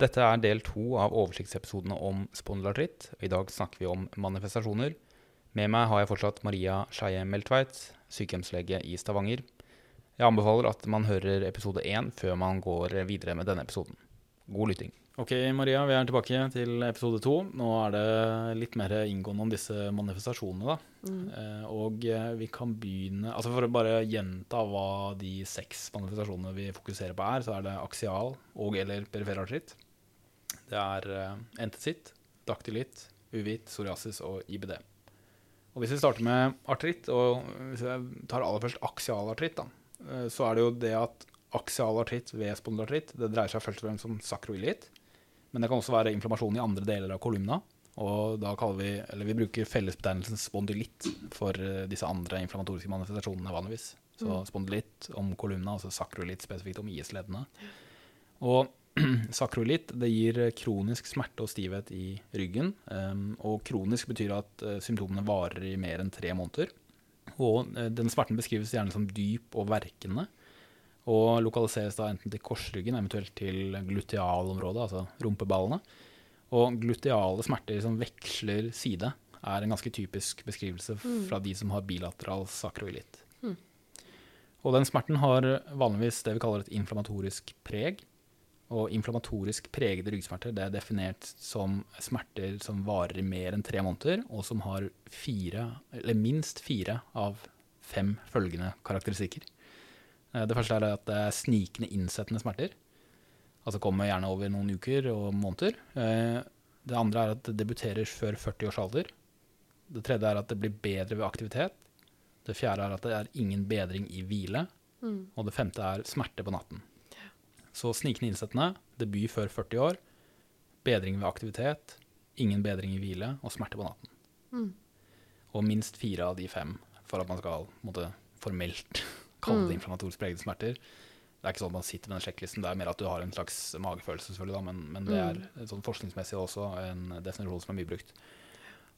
Dette er del to av oversiktsepisodene om spondylartritt. I dag snakker vi om manifestasjoner. Med meg har jeg fortsatt Maria Skeie Meltveit, sykehjemslege i Stavanger. Jeg anbefaler at man hører episode én før man går videre med denne episoden. God lytting. Ok, Maria, vi er tilbake til episode to. Nå er det litt mer inngående om disse manifestasjonene, da. Eh, og eh, vi kan begynne Altså For å bare gjenta hva de seks manifestasjonene vi fokuserer på er, så er det aksial og- eller perifer artritt. Det er eh, entesitt, daktylitt, uvit, psoriasis og IBD. Og Hvis vi starter med artritt, og hvis jeg tar aller først aksial artritt, da, eh, så er det jo det at aksial artritt ved spondylartritt det dreier seg først og fremst om sakroilitt. Men det kan også være inflammasjon i andre deler av kolumna. Og da kaller vi, eller vi bruker fellesbetegnelsen spondylitt for eh, disse andre inflammatoriske manifestasjonene vanligvis. Så spondylitt om kolumna, altså sakrolitt spesifikt om IS-leddene. Og sakrolitt det gir kronisk smerte og stivhet i ryggen. Um, og kronisk betyr at eh, symptomene varer i mer enn tre måneder. Og eh, den smerten beskrives gjerne som dyp og verkende. Og lokaliseres da enten til korsryggen, eventuelt til glutealområdet, altså rumpeballene. Og gluteale smerter som veksler side, er en ganske typisk beskrivelse fra de som har bilateral sakroilitt. Og den smerten har vanligvis det vi kaller et inflammatorisk preg. Og inflammatorisk pregede ryggsmerter det er definert som smerter som varer i mer enn tre måneder, og som har fire, eller minst fire av fem følgende karakteristikker. Eh, Det første er at det er snikende innsettende smerter. Altså kommer gjerne over noen uker og måneder. Eh, Det andre er at det debuterer før 40 års alder. Det tredje er at det blir bedre ved aktivitet. Det fjerde er at det er ingen bedring i hvile. Og det femte er smerte på natten. Så snikende innsettende, debut før 40 år, bedring ved aktivitet, ingen bedring i hvile og smerte på natten. Og minst fire av de fem for at man skal måtte, formelt kalle det inflammatorisk pregede smerter. Det er ikke sånn at man sitter med den sjekklisten, det er mer at du har en slags magefølelse, selvfølgelig, da, men, men det er sånn forskningsmessig også en definisjon som er mye brukt.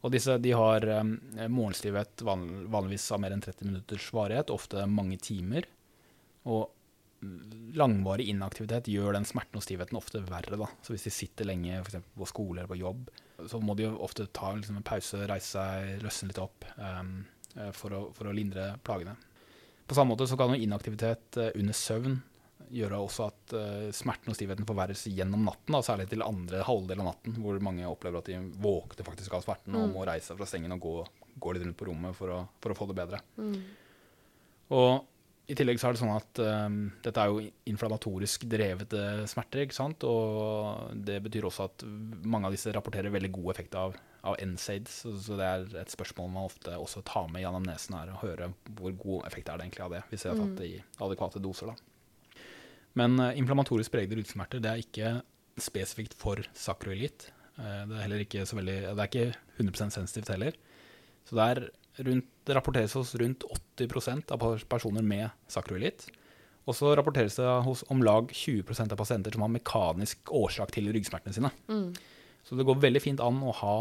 Og disse de har um, morgenstivhet vanligvis av mer enn 30 minutters varighet, ofte mange timer. Og mm, langvarig inaktivitet gjør den smerten og stivheten ofte verre. Da. Så hvis de sitter lenge for eksempel på skole eller på jobb, så må de jo ofte ta liksom, en pause, reise seg, løsne litt opp um, for, å, for å lindre plagene. På samme måte så kan inaktivitet eh, under søvn gjøre også at uh, smerten og stivheten forverres gjennom natten, da, særlig til andre halvdel av natten, hvor mange opplever at de våkner faktisk av smerten og må reise seg fra sengen og gå, gå litt rundt på rommet for å, for å få det bedre. Og i tillegg så er det sånn at um, dette er jo inflammatorisk drevete smerter, ikke sant? Og det betyr også at mange av disse rapporterer veldig god effekt av, av NSAIDs, så, så det er et spørsmål man ofte også tar med gjennom nesen her, og høre hvor god effekt er det egentlig av det, hvis jeg har tatt det i adekvate doser da. Men uh, inflammatorisk pregede ryggssmerter det er ikke spesifikt for sakroilitt. Uh, det er heller ikke så veldig, det er ikke 100 sensitivt heller. Så det, er rundt, det rapporteres hos rundt 80% av personer med sakroilitt. Og så rapporteres det hos om lag 20% av pasienter som har mekanisk årsak til ryggsmertene sine. Så det går veldig fint an å ha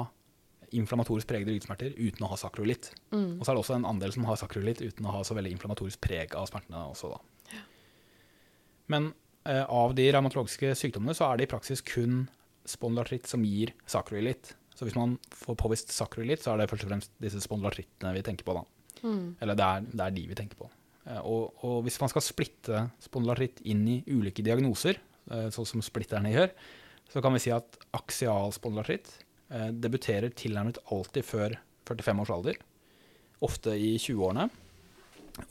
inflammatorisk pregede ryggsmerter uten å ha sakroilitt. Og så er det også en andel som har sakroilitt uten å ha så veldig inflammatorisk preg av smertene også, da. Men eh, av de revmatologiske sykdommene så er det i praksis kun spondylartritt som gir sakroilitt. Så hvis man får påvist sakroilitt, så er det først og fremst disse spondylartrittene vi tenker på da. Eller det er, det er de vi tenker på. Eh, og, og hvis man skal splitte spondylartritt inn i ulike diagnoser, eh, sånn som splitterne gjør, så kan vi si at aksial spondylartritt eh, debuterer tilnærmet alltid før 45 års alder. Ofte i 20-årene.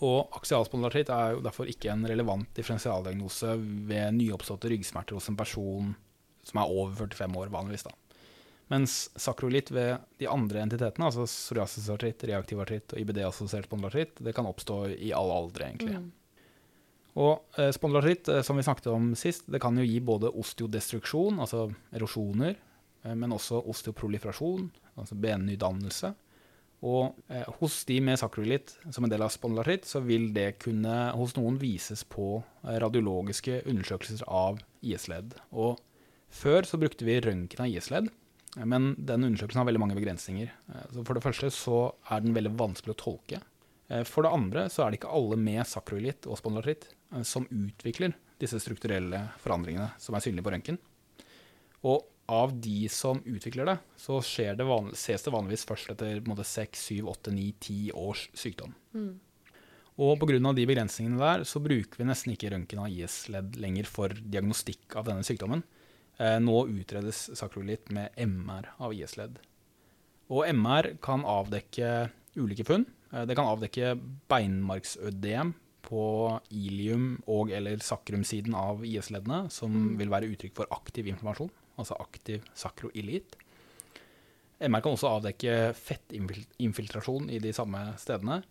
Og aksialspondylartritt er jo derfor ikke en relevant differensialdiagnose ved nyoppståtte ryggsmerter hos en person som er over 45 år, vanligvis. da. Mens sakrolitt ved de andre entitetene, altså psoriasisartritt, reaktiv artritt og IBD-assosiert spondylartritt, det kan oppstå i alle aldre, egentlig. Og eh, spondylartritt, eh, som vi snakket om sist, det kan jo gi både osteodestruksjon, altså erosjoner, eh, men også osteoproliferasjon, altså bennydannelse. Og eh, hos de med sakrolitt som en del av spondylartritt, så vil det kunne hos noen vises på eh, radiologiske undersøkelser av IS-ledd. Og før så brukte vi røntgen av IS-ledd, men den undersøkelsen har veldig mange begrensninger. Eh, Så for det første så er den veldig vanskelig å tolke. Eh, For det andre så er det ikke alle med sakroilitt og spondylartritt eh, som utvikler disse strukturelle forandringene som er synlige på røntgen. Og av de som utvikler det, så det vanlig, ses det vanligvis først etter måte, 6, 7, 8, 9, 10 års sykdom. Mm. Og pga. de begrensningene der, så bruker vi nesten ikke røntgen av IS-ledd lenger for diagnostikk av denne sykdommen. Eh, nå utredes sakrolitt med MR av IS-ledd. Og MR kan avdekke ulike funn. Eh, det kan avdekke beinmarksødem på ilium- og- eller sakrumsiden av IS-leddene, som Mm. vil være uttrykk for aktiv informasjon, altså aktiv sakroilitt. MR kan også avdekke fettinfiltrasjon i de samme stedene,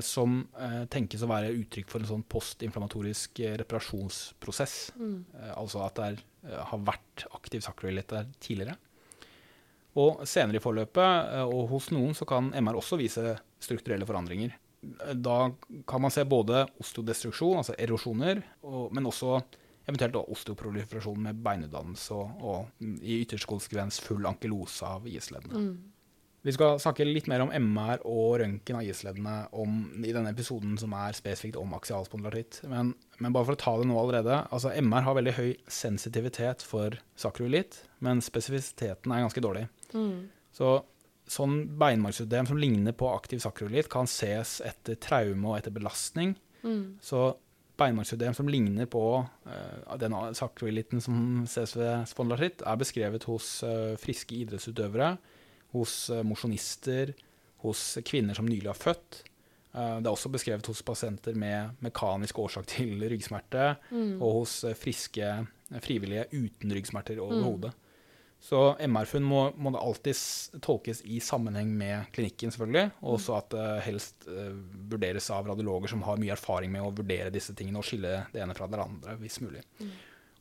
som eh, tenkes å være uttrykk for en sånn postinflamatorisk eh, reparasjonsprosess. Mm. Eh, altså at det er, eh, har vært aktiv sakroilitt der tidligere. Og senere i forløpet, eh, og hos noen, så kan MR også vise strukturelle forandringer. Eh, Da kan man se både osteodestruksjon, altså erosjoner, og, men også eventuelt osteoproliferasjon med beinutdannelse og, og i ytterste konsekvens full ankylose av IS-leddene. Mm. Vi skal snakke litt mer om MR og røntgen av IS-leddene om- i denne episoden som er spesifikt om aksialspondylaritt. Men, men bare for å ta det nå allerede. altså MR har veldig høy sensitivitet for sakroilitt, men spesifisiteten er ganske dårlig. Mm. Så sånn beinmargsødem som ligner på aktiv sakroilitt, kan ses etter traume og etter belastning. Mm. Så beinmargsødem som ligner på uh, den sakroilitten som ses ved spondylaritt, er beskrevet hos uh, friske idrettsutøvere, hos uh, mosjonister, hos kvinner som nylig har født. Eh, det er også beskrevet hos pasienter med mekanisk årsak til ryggsmerte, Mm. og hos eh, friske eh, frivillige uten ryggsmerter Mm. overhodet. Så MR-funn må, må det alltid tolkes i sammenheng med klinikken, selvfølgelig. Og også at det helst eh, vurderes av radiologer som har mye erfaring med å vurdere disse tingene og skille det ene fra det andre, hvis mulig. Mm.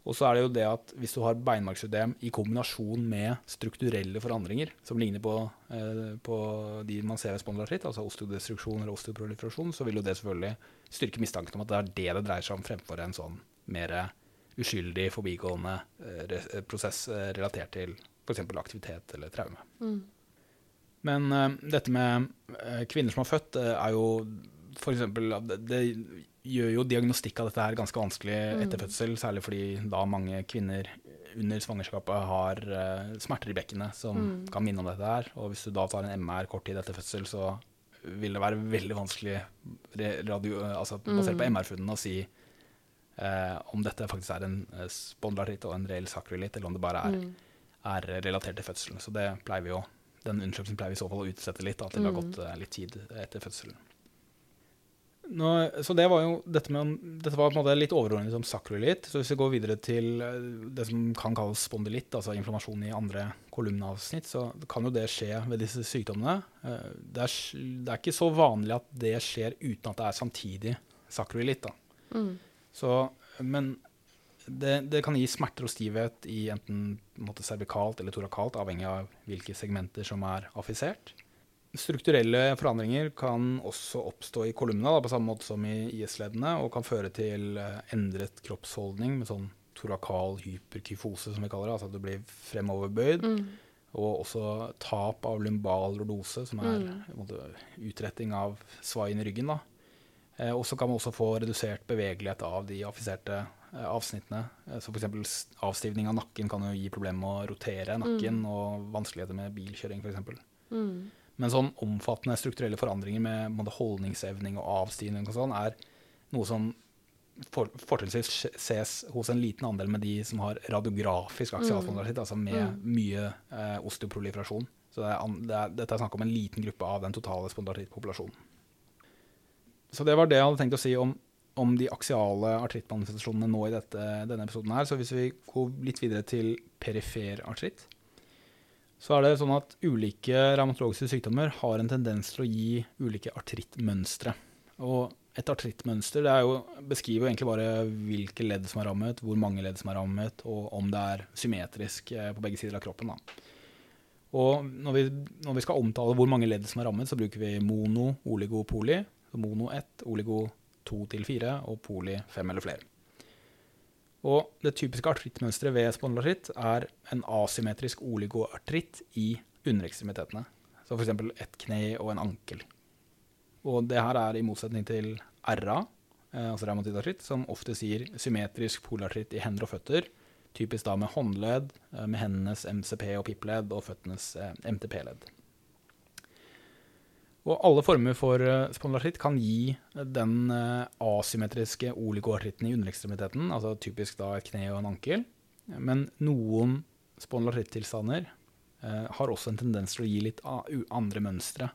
Og så er det jo det at hvis du har beinmargsødem i kombinasjon med strukturelle forandringer, som ligner på, eh, på de man ser ved spondylartritt, altså osteodestruksjon eller osteoproliferasjon, så vil jo det selvfølgelig styrke mistanken om at det er det det dreier seg om, fremfor en sånn mer uskyldig, forbigående eh, re prosess eh, relatert til f.eks. aktivitet eller traume. Mm. Men eh, dette med eh, kvinner som har født, eh, er jo eksempel, det, det gjør jo diagnostikk av dette her ganske vanskelig etter Mm. fødsel, særlig fordi da mange kvinner under svangerskapet har uh, smerter i bekkenet som Mm. kan minne om dette her. Og hvis du da tar en MR kort tid etter fødsel, så vil det være veldig vanskelig radio, altså basert på Mm. MR-funnene å si uh, om dette faktisk er en spondylartritt og en reell sakroilitt, eller om det bare er Mm. er relatert til fødselen. Så det pleier vi jo, den undersøkelsen pleier vi i så fall å utsette litt, da, til det har Mm. gått uh, litt tid etter fødselen. Nå, så det var jo dette med Dette var på en måte litt overordnet som sakrolitt. Så hvis vi går videre til eh, det som kan kalles spondylitt, altså inflammasjon i andre kolumneavsnitt, så kan jo det skje ved disse sykdommene. Eh, Det er, det er ikke så vanlig at det skjer uten at det er samtidig sakrolitt. Mm. Så, men det, det kan gi smerter og stivhet i enten måte, cervikalt eller torakalt, avhengig av hvilke segmenter som er affisert. Strukturelle forandringer kan også oppstå i kolumna, da, på samme måte som i IS-leddene, og kan føre til eh, endret kroppsholdning med sånn torakal hyperkyfose, som vi kaller det, altså at du blir fremoverbøyd. Mm. Og også tap av lumbal lordose, som er Mm. måte, utretting av svaien i ryggen. Da. Eh, og så kan man også få redusert bevegelighet av de affiserte eh, avsnittene. Eh, så f.eks. avstivning av nakken kan jo gi problemer med å rotere nakken, og vanskeligheter med bilkjøring f.eks. Mm. Men sånn omfattende strukturelle forandringer med både holdningsevning og avstigning og sånn, er noe som for, fortrinnsvis ses hos en liten andel med de som har radiografisk aksialspondylaritt, altså med Mm. mye eh, osteoproliferasjon. Så det er, det er, dette er snakk om en liten gruppe av den totale spondylarittpopulasjonen. Så det var det jeg hadde tenkt å si om, om de aksiale artrittmanifestasjonene nå i dette, denne episoden her. Så hvis vi går litt videre til perifer artritt, så er det sånn at ulike revmatologiske sykdommer har en tendens til å gi ulike artrittmønstre. Og et artrittmønster det jo, beskriver jo egentlig bare hvilke ledd som er rammet, hvor mange ledd som er rammet, og om det er symmetrisk eh, på begge sider av kroppen. Da. Og når vi, når vi skal omtale hvor mange ledd som er rammet, så bruker vi mono, oligo, poli. Mono 1, oligo 2 til 4 og poli 5 eller flere. Og det typiske artrittmønsteret ved spondylartritt er en asymmetrisk oligoartritt i underekstremitetene. Så f.eks. et kne og en ankel. Og det her er i motsetning til RA, eh, altså revmatidartritt, som ofte sier symmetrisk polartritt i hender og føtter, Typisk da med håndledd, eh, med hendenes MCP og PIP-ledd og føttenes eh, MTP-ledd. Og alle former for eh, spondylartritt kan gi den eh, asymmetriske oligoartritten i underekstremiteten, altså typisk da et kne og en ankel. Men noen spondylartrittilstander eh, har også en tendens til å gi litt andre mønstre.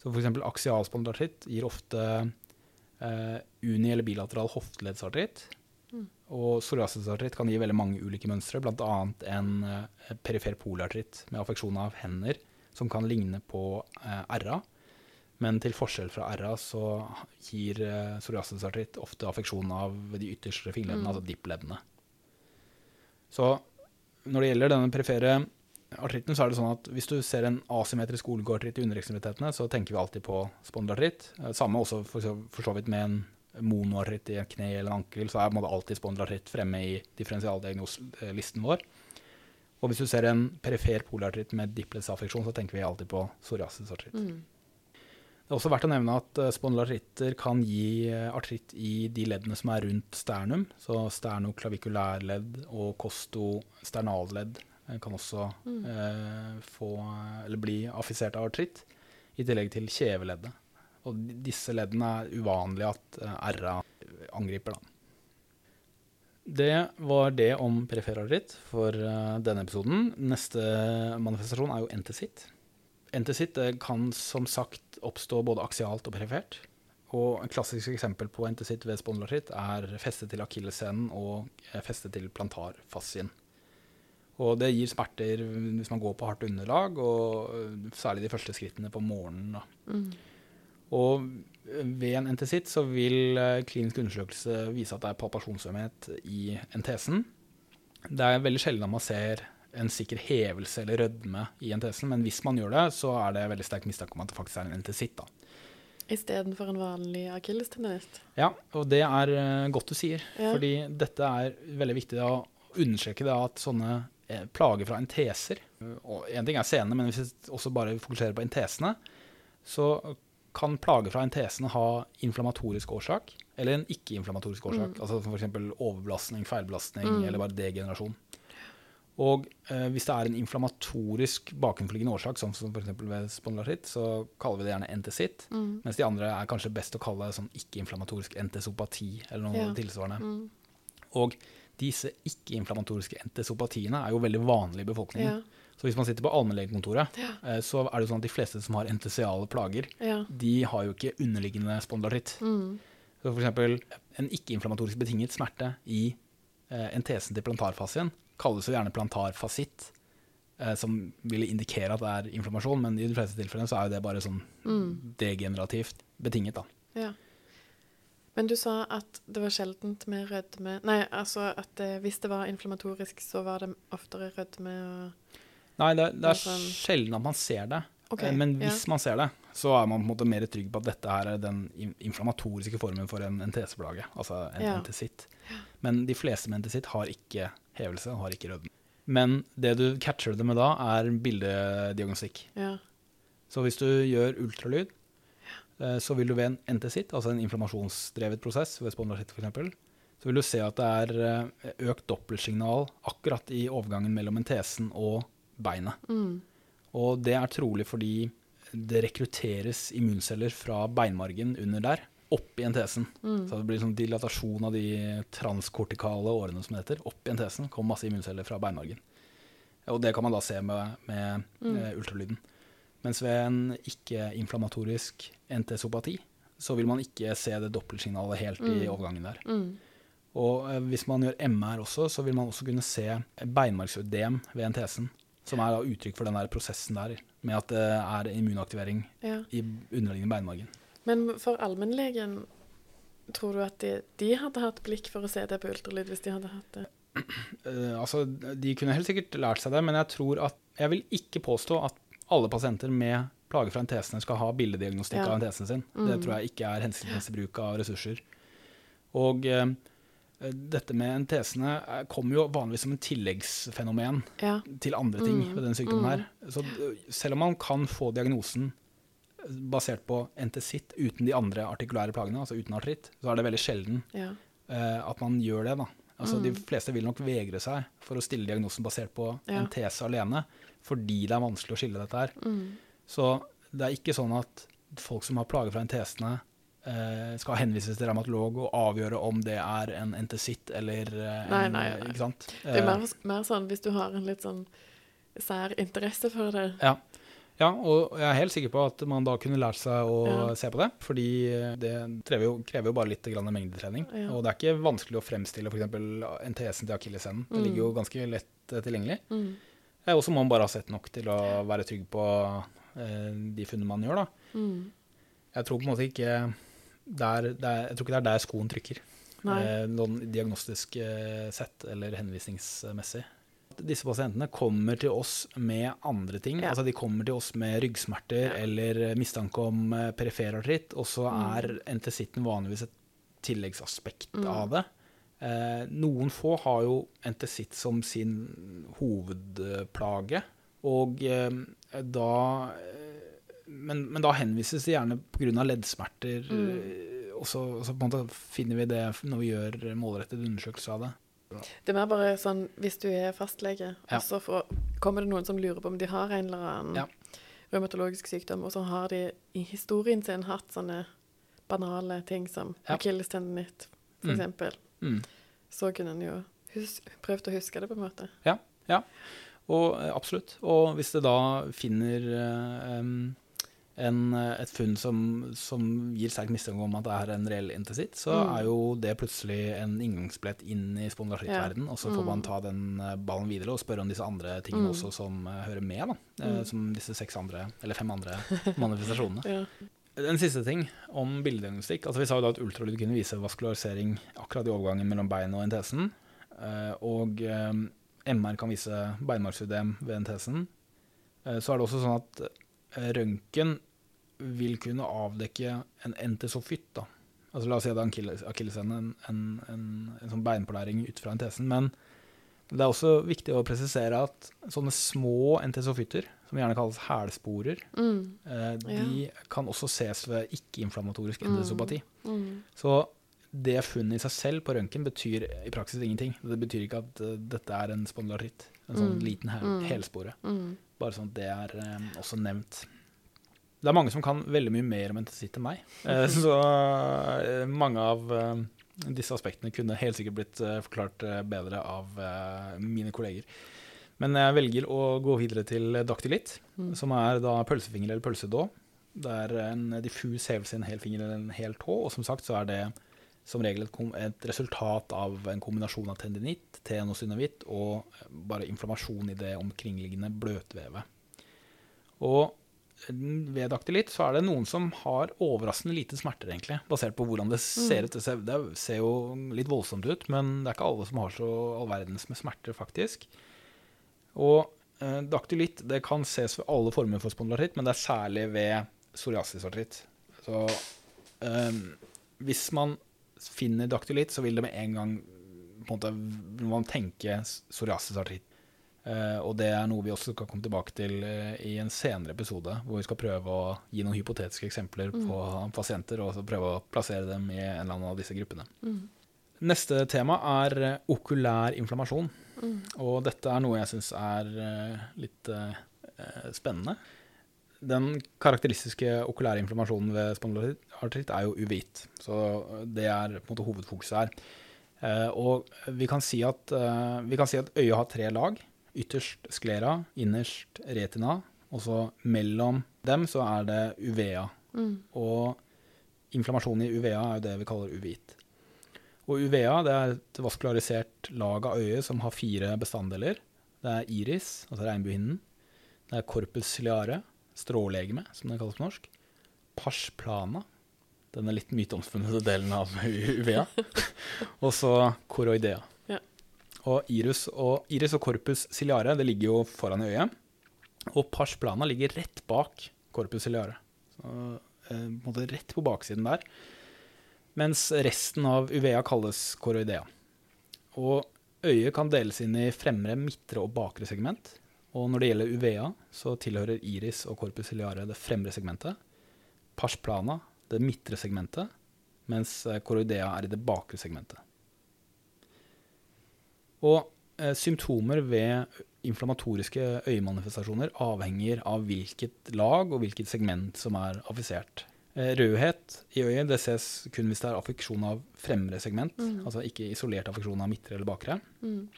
Så f.eks. aksial spondylartritt gir ofte eh, uni- eller bilateral hofteleddsartritt. Mm. Og psoriasisartritt kan gi veldig mange ulike mønstre, bl.a. en eh, perifer polartritt med affeksjon av hender, som kan ligne på eh, RA. Men til forskjell fra RA så gir eh, psoriasisartritt ofte affeksjon av de ytterste fingerleddene, Mm. altså dippleddene. Så når det gjelder denne perifere artritten, så er det sånn at hvis du ser en asymmetrisk oligoartritt i underekstremitetene, så tenker vi alltid på spondylartritt. Eh, Samme også for så, vidt med en monoartritt i et kne eller en ankel, så er alltid spondylartritt fremme i differensialdiagnoselisten vår. Og hvis du ser en perifer polartritt med dippledsaffeksjon, så tenker vi alltid på psoriasisartritt. Mm. Det er også verdt å nevne at uh, spondylartritter kan gi eh, artritt i de leddene som er rundt sternum. Så sternoklavikulærledd og kostosternalledd eh, kan også Mm. eh, få, eller bli affisert av artritt, i tillegg til kjeveleddet. Og disse leddene er uvanlig at eh, RA angriper. Da. Det var det om perifer artritt for eh, denne episoden. Neste manifestasjon er jo entesitt. Det kan som sagt oppstå både aksialt og perifert. Og et klassisk eksempel på entesitt ved spondylartritt er festet til akilleshælen og eh, festet til plantarfascien. Og det gir smerter hvis man går på hardt underlag, og øh, særlig de første skrittene på morgenen. Mm. Og øh, ved en entesitt så vil klinisk undersøkelse vise at det er palpasjonsømhet i entesen. Det er veldig sjelden man ser en sikker hevelse eller rødme i entesen, men hvis man gjør det, så er det veldig sterk mistanke om at det faktisk er en entesitt. Da. Istedenfor en vanlig akillestendinitt. Ja, og det er øh, godt du sier, Ja. fordi dette er veldig viktig å understreke det at sånne eh, plager fra enteser og En ting er senene, men hvis vi også bare fokuserer på entesene, så kan plager fra entesene ha inflammatorisk årsak, eller en ikke-inflammatorisk årsak. Mm. Altså f.eks. overbelastning, feilbelastning Mm. eller bare degenerasjon. Og eh, hvis det er en inflammatorisk bakenforliggende årsak, som, som f.eks. ved spondylartritt, så kaller vi det gjerne entesitt. Mm. Mens de andre er kanskje best å kalle sånn ikke-inflammatorisk entesopati, eller noe Ja. tilsvarende. Mm. Og disse ikke-inflammatoriske entesopatiene er jo veldig vanlige i befolkningen. Ja. Så hvis man sitter på allmennlegekontoret, Ja. eh, så er det sånn at de fleste som har entesiale plager, de har jo ikke underliggende spondylartritt. Mm. Så eksempel en ikke-inflammatorisk betinget smerte i eh, entesen til plantarfascien kalles jo gjerne plantarfasitt, eh, som ville indikere at det er inflammasjon, men i de fleste tilfellene så er jo det bare sånn Mm. degenerativt betinget, da. Ja. Men du sa at det var sjeldent med rødme Nei, altså at det, hvis det var inflammatorisk, så var det oftere rødme og Nei, det, det er sånn- sjelden at man ser det. Okay, Eh, Men ja. hvis man ser det, så er man på en måte mer trygg på at dette her er den inflammatoriske formen for en enteseplage, altså en Ja. entesitt. Men de fleste med entesitt har ikke hevelse har ikke rødme. Men det du catcher det med da, er bildediagnostikk. ja. Så hvis du gjør ultralyd, eh, så vil du ved en entesitt, altså en inflammasjonsdrevet prosess, ved spondylartritt f.eks., så vil du se at det er eh, økt dobbeltsignal akkurat i overgangen mellom entesen og beinet. Mm. Og det er trolig fordi det rekrutteres immunceller fra beinmargen under der, opp i entesen. Mm. Så det blir sånn dilatasjon av de transkortikale årene som det heter. Opp i entesen kommer masse immunceller fra beinmargen. Og det kan man da se med, med Mm. eh, ultralyden. Mens ved en ikke-inflammatorisk entesopati, så vil man ikke se det dobbeltsignalet helt i Mm. overgangen der. Mm. Og eh, hvis man gjør MR også, så vil man også kunne se beinmargsødem ved entesen, som er da uttrykk for den der prosessen der, med at det er immunaktivering ja. i underliggende beinmargen. Men for allmennlegen, tror du at de, de hadde hatt blikk for å se det på ultralyd hvis de hadde hatt det? Eh, altså, de kunne helt sikkert lært seg det, men jeg tror at Jeg vil ikke påstå at alle pasienter med plager fra entesene skal ha bildediagnostikk Ja. av entesen sin. Mm. Det tror jeg ikke er hensiktsmessig bruk av ressurser. Og eh, dette med entesene eh, kommer jo vanligvis som en tilleggsfenomen Ja. til andre ting Mm, ved denne sykdommen mm. her. Så selv om man kan få diagnosen basert på entesitt uten de andre artikulære plagene, altså uten artritt, så er det veldig sjelden ja. uh, at man gjør det, da. Altså, De Mm. fleste vil nok vegre seg for å stille diagnosen basert på Ja. en tese alene, fordi det er vanskelig å skille dette her. Mm. Så det er ikke sånn at folk som har plager fra entesene, uh, skal henvises til revmatolog og avgjøre om det er en entesitt eller uh, Nei, en nei, nei. Ikke sant? Det er Eh, mer, mer sånn hvis du har en litt sånn sær interesse for det. Ja. Ja, og jeg er helt sikker på at man da kunne lært seg å Ja. se på det. Fordi det krever jo, krever jo bare litt grann mengdetrening. Ja. Og det er ikke vanskelig å fremstille f.eks. NTS-en til akilleshælen. Det Mm. ligger jo ganske lett eh, tilgjengelig. Mm. Eh, Og så må man bare ha sett nok til å være trygg på eh, de funnene man gjør. da. Mm. Jeg tror på en måte ikke der, der, Jeg tror ikke det er der skoen trykker. Eh, noen diagnostisk eh, sett eller henvisningsmessig. Disse pasientene kommer til oss med andre ting. Ja. Altså De kommer til oss med ryggsmerter Ja. eller eh, mistanke om eh, perifer artritt, og så Mm. er entesitten vanligvis et tilleggsaspekt Mm. av det. Eh, noen få har jo entesitt som sin hovedplage, og eh, da eh, men, men da henvises det gjerne pga. leddsmerter. Mm. Og, så, og så finner vi det når vi gjør målrettede undersøkelser av det. Det er mer bare sånn hvis du er fastlege, Ja. og så får, kommer det noen som lurer på om de har en eller annen Ja. revmatologisk sykdom, og så har de i historien sin hatt sånne banale ting som Ja. akillestendinitt, for Mm. Mm. Så kunne en jo prøvd å huske det, på en måte. Og eh, absolutt. Og hvis det da finner em, en, eh, et funn som, som gir sterk mistanke om at det er en reell intesitt, så Mm. er jo det plutselig en inngangsbillett inn i spondylartrittverden, og så får man Mm. ta den eh, ballen videre og spørre om disse andre tingene Mm. også som eh, hører med, da. Mm. Som disse seks andre, eller fem andre manifestasjonene. Ja. En siste ting om bildediagnostikk. Altså vi sa jo da at ultralyd kunne vise vaskularisering akkurat i overgangen mellom beinet og entesen. Og MR kan vise beinmargsødem ved entesen. Så er det også sånn at røntgen vil kunne avdekke en entesofyt. da. Altså La oss si det er akilleshæl, en, en, en, en sånn beinpålæring ut fra entesen. Men det er også viktig å presisere at sånne små entesofytter, som gjerne kalles hælsporer, Mm. Eh, de kan også ses ved ikke-inflammatorisk Mm. Mm. Så det funnet i seg selv på røntgen betyr i praksis ingenting. Det betyr ikke at uh, dette er en spondylartritt, en sånn Mm. liten hæl, Mm. hælspore. Mm. Bare sånn at det er um, også nevnt. Det er mange som kan veldig mye mer om entesitt enn meg. Eh, så eh, mange av eh, disse aspektene kunne helt sikkert blitt forklart bedre av mine kolleger. Men jeg velger å gå videre til daktylitt, Mm. som er da pølsefinger eller pølsedå. Det er en diffus hevelse i en hel finger eller en hel tå, og som sagt så er det som regel et, et resultat av en kombinasjon av tendinitt, tenosynovitt og bare inflammasjon i det omkringliggende bløtvevet. Og ved daktylitt så er det noen som har overraskende lite smerter, egentlig, basert på hvordan det ser ut. Det ser, det ser jo litt voldsomt ut, men det er ikke alle som har så all verdens med smerter, faktisk. Og eh, daktylitt det kan ses ved alle former for spondylartritt, men det er særlig ved psoriasisartritt. Så eh, hvis man finner daktylitt, så vil det med en gang på en måte, man tenke psoriasisartritt. Eh, og det er noe vi også skal komme tilbake til eh, i en senere episode, hvor vi skal prøve å gi noen hypotetiske eksempler på pasienter, og prøve å plassere dem i en eller annen av disse gruppene. Mm. Neste tema er eh, okulær inflammasjon. Mm. Og dette er noe jeg syns er litt eh, spennende. Den karakteristiske okulære inflammasjonen ved spondylartritt er jo uvit. Så det er på en måte hovedfokuset her. Eh, og vi kan, si at, eh, vi kan si at øyet har tre lag. Ytterst sklera, innerst retina, og så mellom dem så er det uvea. Mm. Og inflammasjon i uvea er jo det vi kaller uvit. Og uvea det er et vaskularisert lag av øyet som har fire bestanddeler. Det er iris, altså regnbuehinnen. Det er corpus ciliare, strålegeme, som det kalles på norsk. Pars plana, den er litt myteomspunne delen av uvea. og så koroidea. Og iris, og iris og corpus ciliare det ligger jo foran øyet. Og pars plana ligger rett bak corpus ciliare. Så, eh, rett på baksiden der. Mens resten av uvea kalles koroidea. Og øyet kan deles inn i fremre, midtre og bakre segment. Og når det gjelder uvea, så tilhører iris og corpus ciliare det fremre segmentet. Pars plana det midtre segmentet, mens coroidea koroidea er i det bakre segmentet. Og eh, symptomer ved inflammatoriske øyemanifestasjoner avhenger av hvilket lag og hvilket segment som er affisert. Eh, rødhet i øyet det ses kun hvis det er affeksjon av fremre segment, Mm. altså ikke isolert affeksjon av midtre eller bakre. Mm.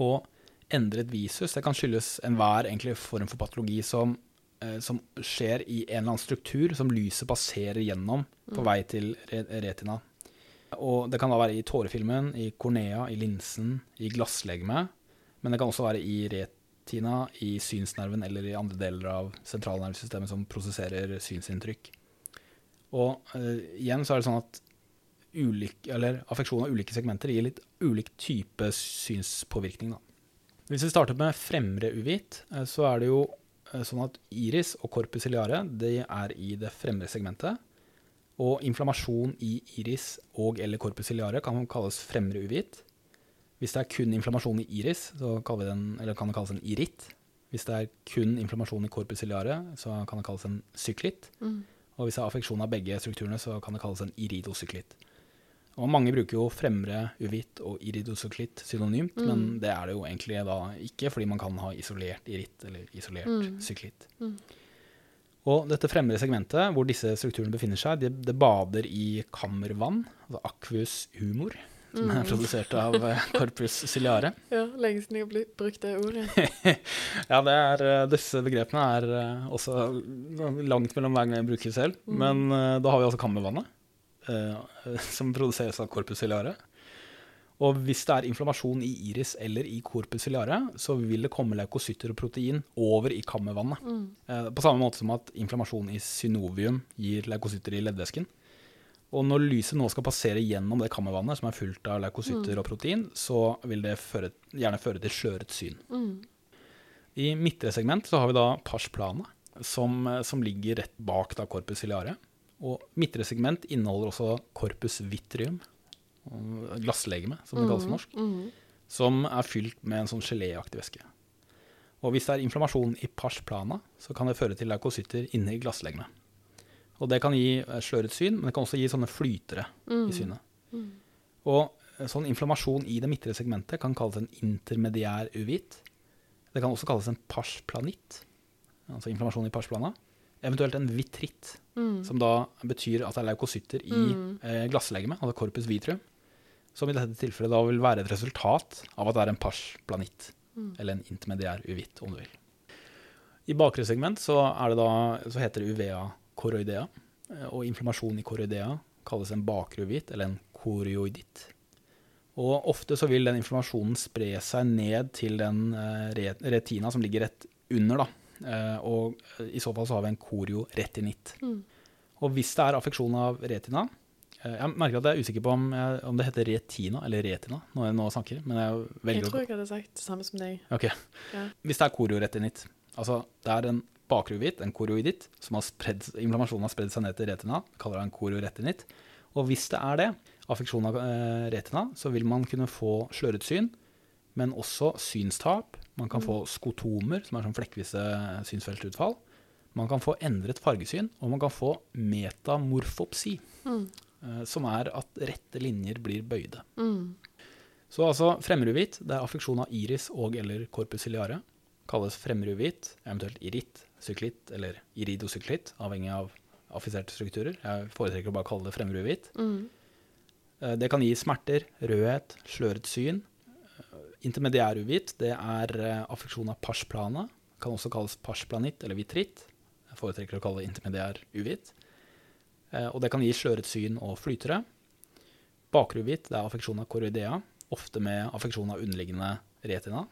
Og endret visus det kan skyldes enhver form for patologi som, eh, som skjer i en eller annen struktur som lyset passerer gjennom på Mm. vei til re retina. Og det kan da være i tårefilmen, i kornea, i linsen, i glasslegemet. Men det kan også være i retina, i synsnerven eller i andre deler av sentralnervesystemet som prosesserer synsinntrykk. Og uh, igjen så er det sånn at ulik, affeksjon av ulike segmenter gir litt ulik type synspåvirkning. Da. Hvis vi starter med fremre uvit, eh, så er det jo eh, sånn at iris og corpus ciliare er i det fremre segmentet. Og inflammasjon i iris og eller corpus ciliare kan kalles fremre uvit. Hvis det er kun inflammasjon i iris, så kaller vi den, eller kan det kalles en iritt. Hvis det er kun inflammasjon i corpus ciliare, så kan det kalles en syklitt. Mm. Og hvis det er affeksjon av begge strukturene, så kan det kalles en iridosyklitt. Og mange bruker jo fremre uvitt og iridosyklitt synonymt, Mm. men det er det jo egentlig da ikke, fordi man kan ha isolert iritt eller isolert Mm. syklitt. Mm. Og dette fremre segmentet, hvor disse strukturene befinner seg, det, de bader i kammervann, altså aqueous humor, som er Mm. produsert av eh, corpus ciliare. Ja, lenge siden jeg har brukt det ordet. Ja, det er, eh, disse begrepene er eh, også langt mellom hver gang jeg bruker selv. Mm. Men da har vi altså kammervannet, eh, som produseres av corpus ciliare. Og hvis det er inflammasjon i iris eller i corpus ciliare, så vil det komme leukocytter og protein over i kammervannet. Mm. Eh, På samme måte som at inflammasjon i synovium gir leukocytter i leddvæsken. Og når lyset nå skal passere gjennom det kammervannet, som er fullt av leukocytter Mm. og protein, så vil det føre, gjerne føre til sløret syn. Mm. I midtre segment så har vi da parsplanet, som, eh, som ligger rett bak da corpus ciliare. Og midtre segment inneholder også corpus vitrium, glasslegeme, som det kalles på norsk, Mm. som er fylt med en sånn geléaktig væske. Og hvis det er inflammasjon i parsplana, så kan det føre til leukocytter inne i glasslegemet. Og det kan gi eh, sløret syn, men det kan også gi sånne flytere Mm. i synet. Mm. Og eh, sånn inflammasjon i det midtre segmentet kan kalles en intermediær uvit. Det kan også kalles en parsplanitt, altså inflammasjon i parsplana. Eventuelt en vitritt, Mm. som da betyr at det er leukocytter i Mm. eh, glasslegemet, altså corpus vitrum. Som i dette tilfellet da vil være et resultat av at det er en parsplanitt, Mm. eller en intermediær uvitt, om du vil. I bakre segment så, det da, så heter det uvea choroidea, eh, og inflammasjon i koroidea kalles en bakre uvitt, eller en korioiditt. Og ofte så vil den inflammasjonen spre seg ned til den eh, retina som ligger rett under, da. Eh, og i så fall så har vi en korioretinitt. Mm. Og hvis det er affeksjon av retina Jeg merker at jeg er usikker på om, jeg, om det heter retina eller retina når jeg nå snakker, men jeg Jeg velger tror jeg hadde sagt det samme som deg. Ok. Ja. Hvis det er chorioretinitt, altså det er en bakruvitt, en chorioiditt, som har spredd, inflammasjonen har spredd seg ned til retina, kaller det en chorioretinitt. Og hvis det er det, affeksjon av eh, retina, så vil man kunne få sløret syn, men også synstap. Man kan Mm. få skotomer, som er sånn flekkvise synsfeltutfall. Man kan få endret fargesyn, og man kan få metamorfopsi, Mm. Eh, som er at rette linjer blir bøyde. Mm. Så altså fremruvitt, det er affeksjon av iris og eller corpus ciliare. Kalles fremruvitt, eventuelt iritt, syklitt eller iridosyklitt, avhengig av affiserte strukturer. Jeg foretrekker å bare kalle det fremruvitt. Mm. Eh, Det kan gi smerter, rødhet, sløret syn. Eh, Intermediæruvitt, det er affeksjon av parsplana. Kan også kalles parsplanitt eller vitritt. Jeg foretrekker å kalle det intermediær uvitt. Eh, Og det kan gi sløret syn og flytere. Bakruvitt, er affeksjon av koroidea, ofte med affeksjon av underliggende retina.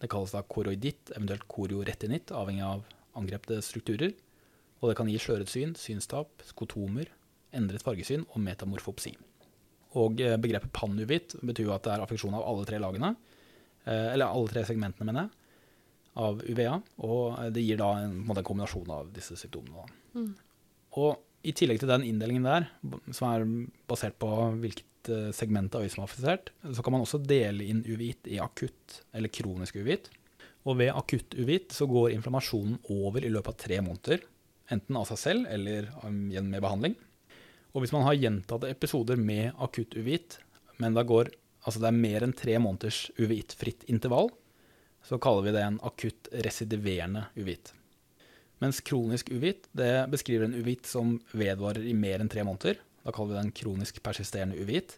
Det kalles da koroiditt, eventuelt korioretinitt, avhengig av angrepte strukturer. Og det kan gi sløret syn, synstap, skotomer, endret fargesyn og metamorfopsi. Og eh, begrepet panuvitt betyr jo at det er affeksjon av alle tre lagene, eh, eller alle tre segmentene, mener jeg, av UVA. Og det gir da en, en, kombinasjon av disse symptomene. Mm. Og i tillegg til den inndelingen der, som er basert på hvilket eh, segment av øyet som er affisert, så kan man også dele inn uvit i akutt eller kronisk uvit. Og ved akutt uvit så går inflammasjonen over i løpet av tre måneder, enten av seg selv eller um, gjennom behandling. Og hvis man har gjentatte episoder med akutt uvit, men det går altså det er mer enn tre måneders uvitfritt intervall, så kaller vi det en akutt residiverende uveitt. Mens kronisk uvit det beskriver en uvit som vedvarer i mer enn tre måneder. Da kaller vi det en kronisk persisterende uvit.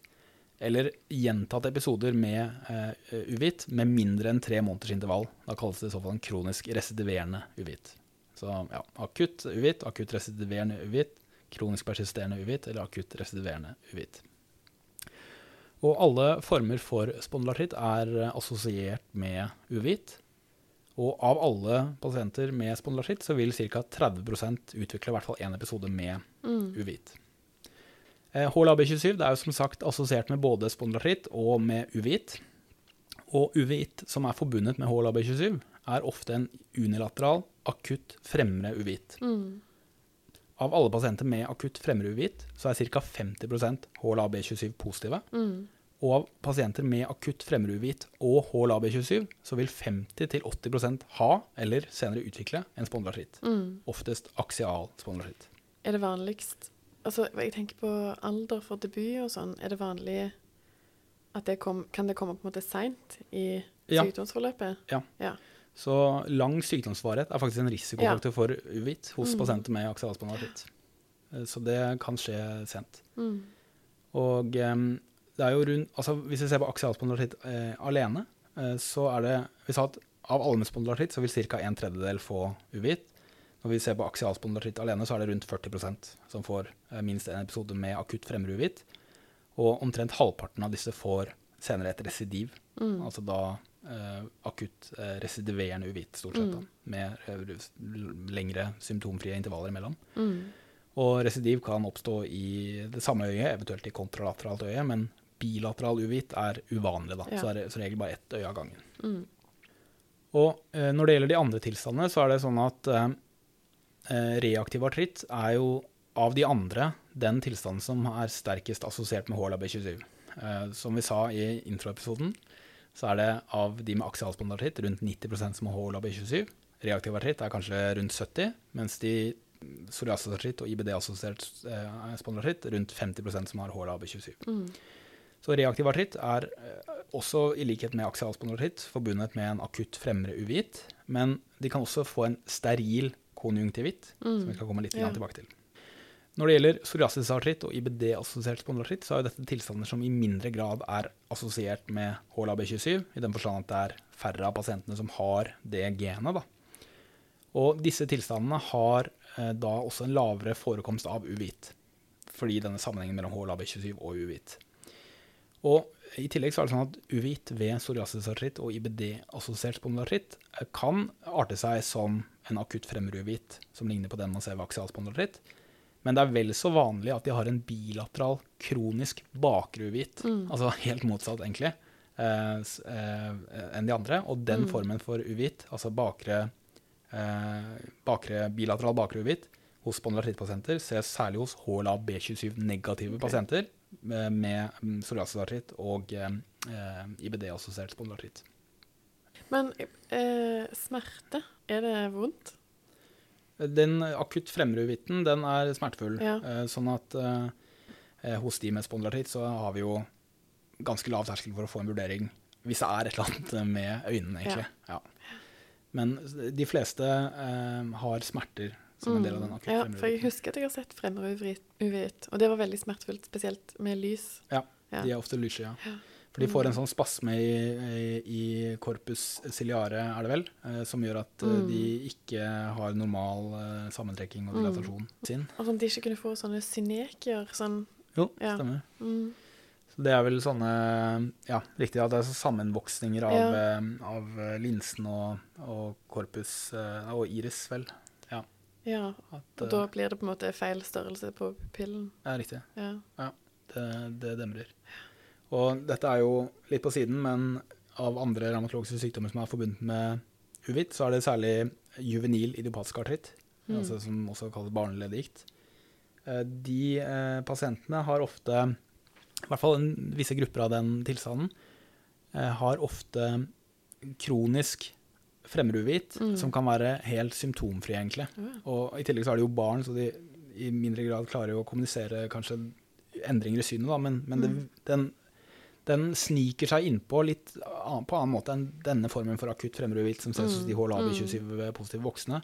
Eller gjentatte episoder med uh, uveitt med mindre enn tre måneders intervall. Da kalles det i så fall en kronisk residiverende uvit. Så ja, akutt uvit, akutt residiverende uvit, kronisk persisterende uvit eller akutt residiverende uvit. Og alle former for spondylartritt er assosiert med uveitt. Og av alle pasienter med spondylartritt så vil ca. 30% utvikle i hvert fall én episode med Mm. uveitt. Eh, HLA-B27 er jo som sagt assosiert med både spondylartritt og med uvit. Og uvit som er forbundet med HLA-B27, er ofte en unilateral, akutt fremre uvit. Mm. Av alle pasienter med akutt fremre uvit, så er ca. 50% HLA-B27 positive. Mm. Og av pasienter med akutt fremre og HLA-B27, så vil 50-80% ha, eller senere utvikle, en spondylartritt. Mm. Oftest aksial spondylartritt. Er det vanligst Altså, jeg tenker på alder for debut og sånn. Er det vanlig at det kom, Kan det komme på en måte seint i sykdomsforløpet? Ja. ja. Så lang sykdomsvarighet er faktisk en risikofaktor for uveitt hos Mm. pasienter med aksial spondylartritt. Eh, Så det kan skje sent. Mm. Og em, det er jo rundt, altså hvis vi ser på aksialspondylartritt eh, alene, eh, så er det vi sa at av alle så vil ca. en tredjedel få uvit. Når vi ser på aksialspondylartritt alene, så er det rundt 40% som får eh, minst en episode med akutt fremre uveitt. Og omtrent halvparten av disse får senere et residiv, Mm. altså da eh, akutt eh, residiverende uvit, stort sett, da, Mm. med eh, lengre symptomfrie intervaller imellom. Mm. Og residiv kan oppstå i det samme øyet, eventuelt i kontralateralt øye, men bilateral uvit er uvanlig, da. Ja. Så er det som regel bare ett øye av gangen. Mm. Og eh, når det gjelder de andre tilstandene, så er det sånn at eh, eh, reaktiv artritt er jo av de andre den tilstanden som er sterkest assosiert med HLA-B27. Eh, som vi sa i introepisoden, så er det av de med aksialspondartritt rundt 90% som har HLA-B27. Reaktiv artritt er kanskje rundt 70, mens de psoriasisartritt og IBD-assosiert eh, spondylartritt rundt 50% som har HLA-B27. Mm. Så reaktiv artritt er eh, også, i likhet med aksialspondylartritt, forbundet med en akutt fremre uvit, men de kan også få en steril konjunktivitt, som vi Mm. skal komme litt Ja. tilbake til. Når det gjelder psoriasisartritt og IBD-assosiert spondylartritt, så er dette tilstander som i mindre grad er assosiert med HLA-B27, i den forstand at det er færre av pasientene som har det genet. Da. Og disse tilstandene har eh, da også en lavere forekomst av uvit, fordi denne sammenhengen mellom HLA-B27 og uveitt. Og i tillegg så er det sånn at uveitt ved psoriasisartritt og IBD-assosiert spondylartritt eh, kan arte seg som en akutt fremmeruveitt som ligner på den man ser ved aksial spondylartritt. Men det er vel så vanlig at de har en bilateral kronisk bakre Mm. altså helt motsatt egentlig, eh, eh, enn de andre. Og den Mm. formen for uveitt, altså bakre, eh, bakre, bilateral bakre hos spondylartrittpasienter ses særlig hos HLA-B27-negative okay. pasienter med, med mm, psoriasisartritt og eh, eh, IBD-assosiert spondylartritt. Men eh, smerte, er det vondt? Den akutt fremre uvitten, den er smertefull. Ja. Eh, sånn at eh, eh, hos de med spondylartritt så har vi jo ganske lav terskel for å få en vurdering hvis det er et eller annet med øynene, egentlig. Ja. Men de fleste eh, har smerter som en del av den akutte Mm. ja, for jeg husker at jeg har sett fremre uvit, og det var veldig smertefullt, spesielt med lys. Ja, Ja. De er ofte lyse, ja. Ja. For de får en Mm. sånn spasme i, i, i corpus ciliare, er det vel, eh, som gjør at eh, Mm. de ikke har normal eh, sammentrekking og Mm. dilatasjon sin. Og sånn at de ikke kunne få sånne synekier, sånn Jo, Ja. stemmer. mm. Så det er vel sånne Ja, riktig at det er så sammenvoksninger av, Ja. av linsen og, og corpus og iris, vel. Ja, At, og eh, da blir det på en måte feil størrelse på pillen. ja, riktig. Ja. Det, det demrer. Og dette er jo litt på siden, men av andre revmatologiske sykdommer som er forbundet med uvitt, så er det særlig juvenil idiopatisk artritt, Mm. altså som også kalles barneleddgikt. Eh, De eh, pasientene har ofte, i hvert fall en, visse grupper av den tilstanden, eh, har ofte kronisk fremmeruveitt, Mm. som kan være helt symptomfri, egentlig. Mm. Og i tillegg så er det jo barn, så de i mindre grad klarer jo å kommunisere kanskje endringer i synet, da, men, men det, Mm. den, den sniker seg innpå litt an- på annen måte enn denne formen for akutt fremmeruvilt som ses hos de HLA-B27 positive voksne.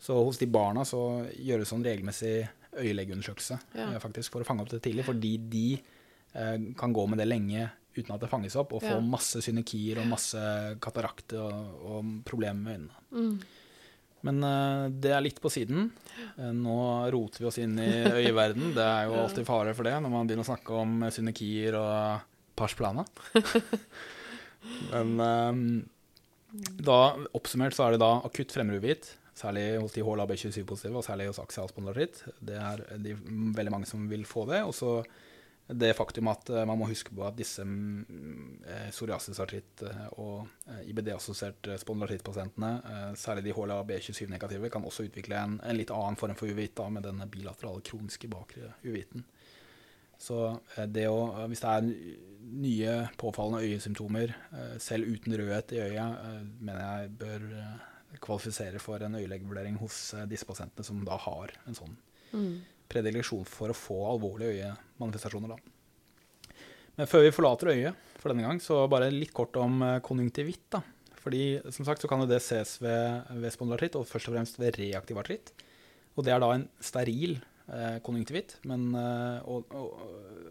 Så hos de barna så gjøres sånn regelmessig øyelegeundersøkelse Ja. eh, faktisk for å fange opp det tidlig, fordi de eh, kan gå med det lenge uten at det fanges opp, og få Ja. masse synekier og masse katarakter og, og problemer med øynene. Mm. Men uh, det er litt på siden. Uh, nå roter vi oss inn i øyeverden. Det er jo alltid fare for det når man begynner å snakke om synekier og pars plana. Men eh, da, oppsummert så er det da akutt fremmeruvitt, særlig hos de HLA-B27-positive, og særlig hos aksial spondylartritt. Det er de, veldig mange som vil få det. Og så det faktum at eh, man må huske på at disse mm, eh, psoriasisartritt eh, og IBD-assosierte spondylartrittpasientene, særlig de HLA-B27-negative, kan også utvikle en, en litt annen form for uvitt, da, med denne bilaterale kroniske bakre uvitten. Så det å, hvis det er nye påfallende øyesymptomer, selv uten rødhet i øyet, mener jeg bør kvalifisere for en øyelegevurdering hos disse pasientene som da har en sånn Mm. Predileksjon for å få alvorlige øyemanifestasjoner. Da. Men før vi forlater øyet for denne gang, så bare litt kort om eh, konjunktivitt. Da. Fordi som sagt så kan det ses ved, ved spondylartritt, og først og fremst ved reaktiv artritt. Og det er da en steril eh, konjunktivitt, men, eh, og, og,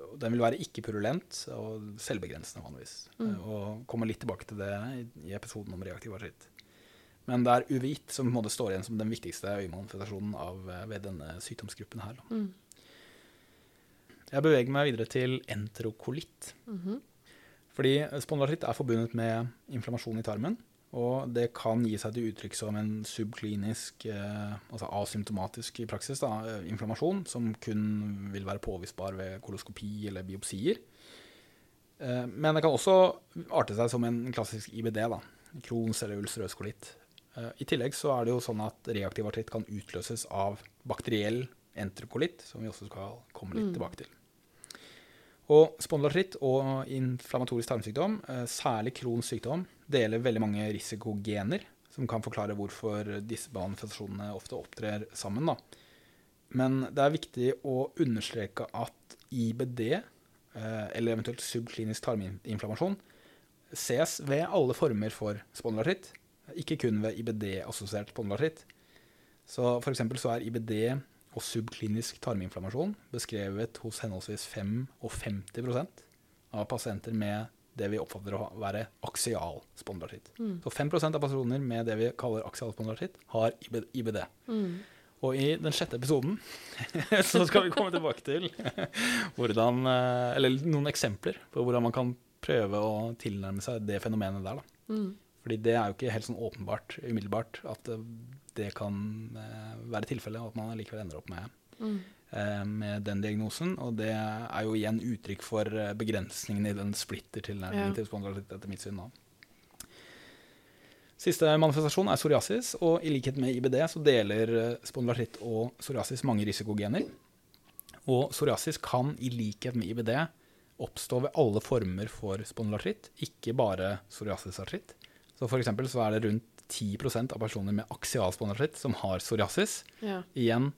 og den vil være ikke-purulent og selvbegrensende vanligvis. Mm. Og kommer litt tilbake til det i, i episoden om reaktiv artritt. Men det er uvit som på en står igjen som den viktigste øyemanifestasjonen av, eh, ved denne sykdomsgruppen her. Mm. Jeg beveger meg videre til enterokolitt. -hmm. Fordi spondylartritt er forbundet med inflammasjon i tarmen. Og det kan gi seg til uttrykk som en subklinisk, eh, altså asymptomatisk i praksis, da, eh, inflammasjon, som kun vil være påvisbar ved koloskopi eller biopsier. Eh, men det kan også arte seg som en klassisk IBD, da, Crohns eller ulcerøs kolitt. Eh, I tillegg så er det jo sånn at reaktiv artritt kan utløses av bakteriell enterokolitt, som vi også skal komme litt Mm. tilbake til. Og spondylartritt og inflammatorisk tarmsykdom, eh, særlig Crohns sykdom, deler veldig mange risikogener, som kan forklare hvorfor disse manifestasjonene ofte opptrer sammen. Da. Men det er viktig å understreke at IBD, eh, eller eventuelt subklinisk tarminflammasjon, ses ved alle former for spondylartritt, ikke kun ved IBD-assosiert spondylartritt. Så for eksempel så er IBD og subklinisk tarminflammasjon beskrevet hos henholdsvis 5 og 50% av pasienter med det vi oppfatter å være aksial spondylartritt. Mm. Så 5% av personer med det vi kaller aksial spondylartritt, har IBD. Mm. Og i den sjette episoden så skal vi komme tilbake til hvordan, eh, eller noen eksempler på hvordan man kan prøve å tilnærme seg det fenomenet der. Da. Mm. Fordi det er jo ikke helt sånn åpenbart umiddelbart at eh, det kan eh, være tilfellet, og at man likevel ender opp med, Mm. eh, med den diagnosen. Og det er jo igjen uttrykk for begrensningene i den splitter-tilnærmingen Ja. til spondylartritt, etter mitt syn. da. Siste manifestasjon er psoriasis, og i likhet med IBD så deler eh, spondylartritt og psoriasis mange risikogener. Og psoriasis kan i likhet med IBD oppstå ved alle former for spondylartritt, ikke bare psoriasisartritt. Så for eksempel så er det rundt 10% av personer med aksial som har psoriasis. Ja. Igjen,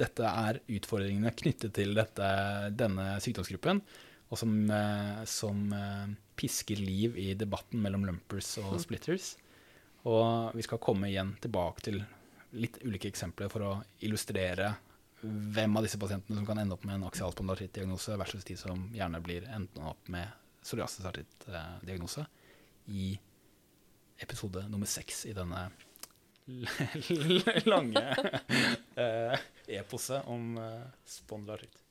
dette er utfordringene knyttet til dette, denne sykdomsgruppen, og som, eh, som eh, pisker liv i debatten mellom lumpers og splitters. Og vi skal komme igjen tilbake til litt ulike eksempler for å illustrere hvem av disse pasientene som kan ende opp med en aksial spondylartritt-diagnose, versus de som gjerne blir enten opp med psoriasisartritt-diagnose, i episode nummer seks i denne lange eh, eposet om eh, spondylartritt.